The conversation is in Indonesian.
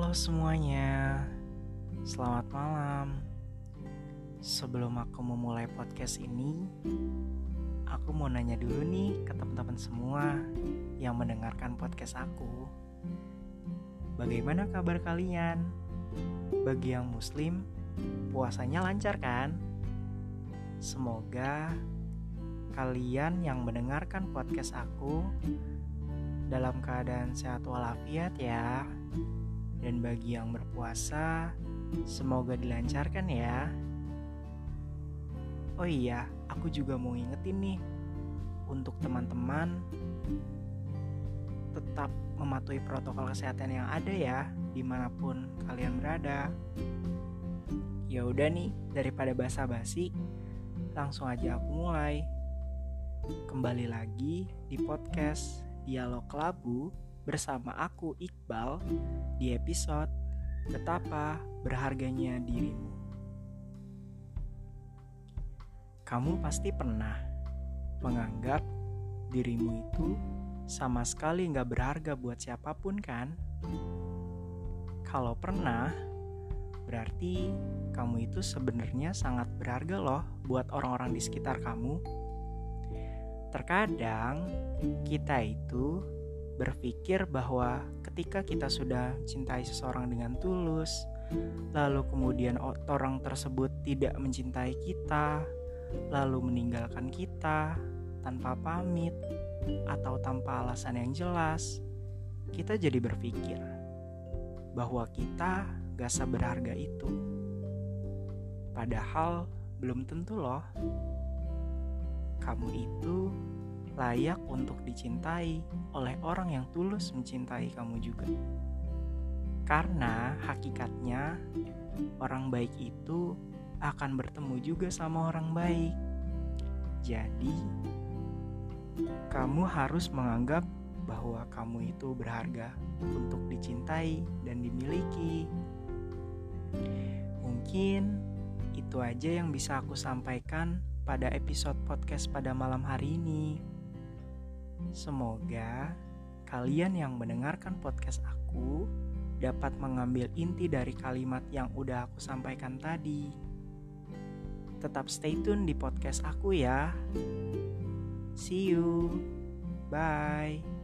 Halo semuanya, selamat malam. Sebelum aku memulai podcast ini, aku mau nanya dulu nih ke teman-teman semua yang mendengarkan podcast aku. Bagaimana kabar kalian? Bagi yang muslim, puasanya lancar kan? Semoga kalian yang mendengarkan podcast aku dalam keadaan sehat walafiat ya. Dan bagi yang berpuasa, semoga dilancarkan ya. Oh iya, aku juga mau ingetin nih untuk teman-teman tetap mematuhi protokol kesehatan yang ada ya di mana pun kalian berada. Ya udah nih, daripada basa-basi, langsung aja aku mulai. Kembali lagi di podcast Dialog Labu bersama aku Iqbal di episode Betapa Berharganya Dirimu. Kamu pasti pernah menganggap dirimu itu sama sekali nggak berharga buat siapa pun kan? Kalau pernah, berarti kamu itu sebenarnya sangat berharga loh buat orang-orang di sekitar kamu. Terkadang kita itu berpikir bahwa ketika kita sudah cintai seseorang dengan tulus, lalu kemudian orang tersebut tidak mencintai kita, lalu meninggalkan kita tanpa pamit atau tanpa alasan yang jelas, kita jadi berpikir bahwa kita gak seberharga itu. Padahal belum tentu loh. Kamu itu layak untuk dicintai oleh orang yang tulus mencintai kamu juga. Karena hakikatnya orang baik itu akan bertemu juga sama orang baik. Jadi, kamu harus menganggap bahwa kamu itu berharga untuk dicintai dan dimiliki. Mungkin itu aja yang bisa aku sampaikan pada episode podcast pada malam hari ini. Semoga kalian yang mendengarkan podcast aku dapat mengambil inti dari kalimat yang udah aku sampaikan tadi. Tetap stay tune di podcast aku ya. See you. Bye.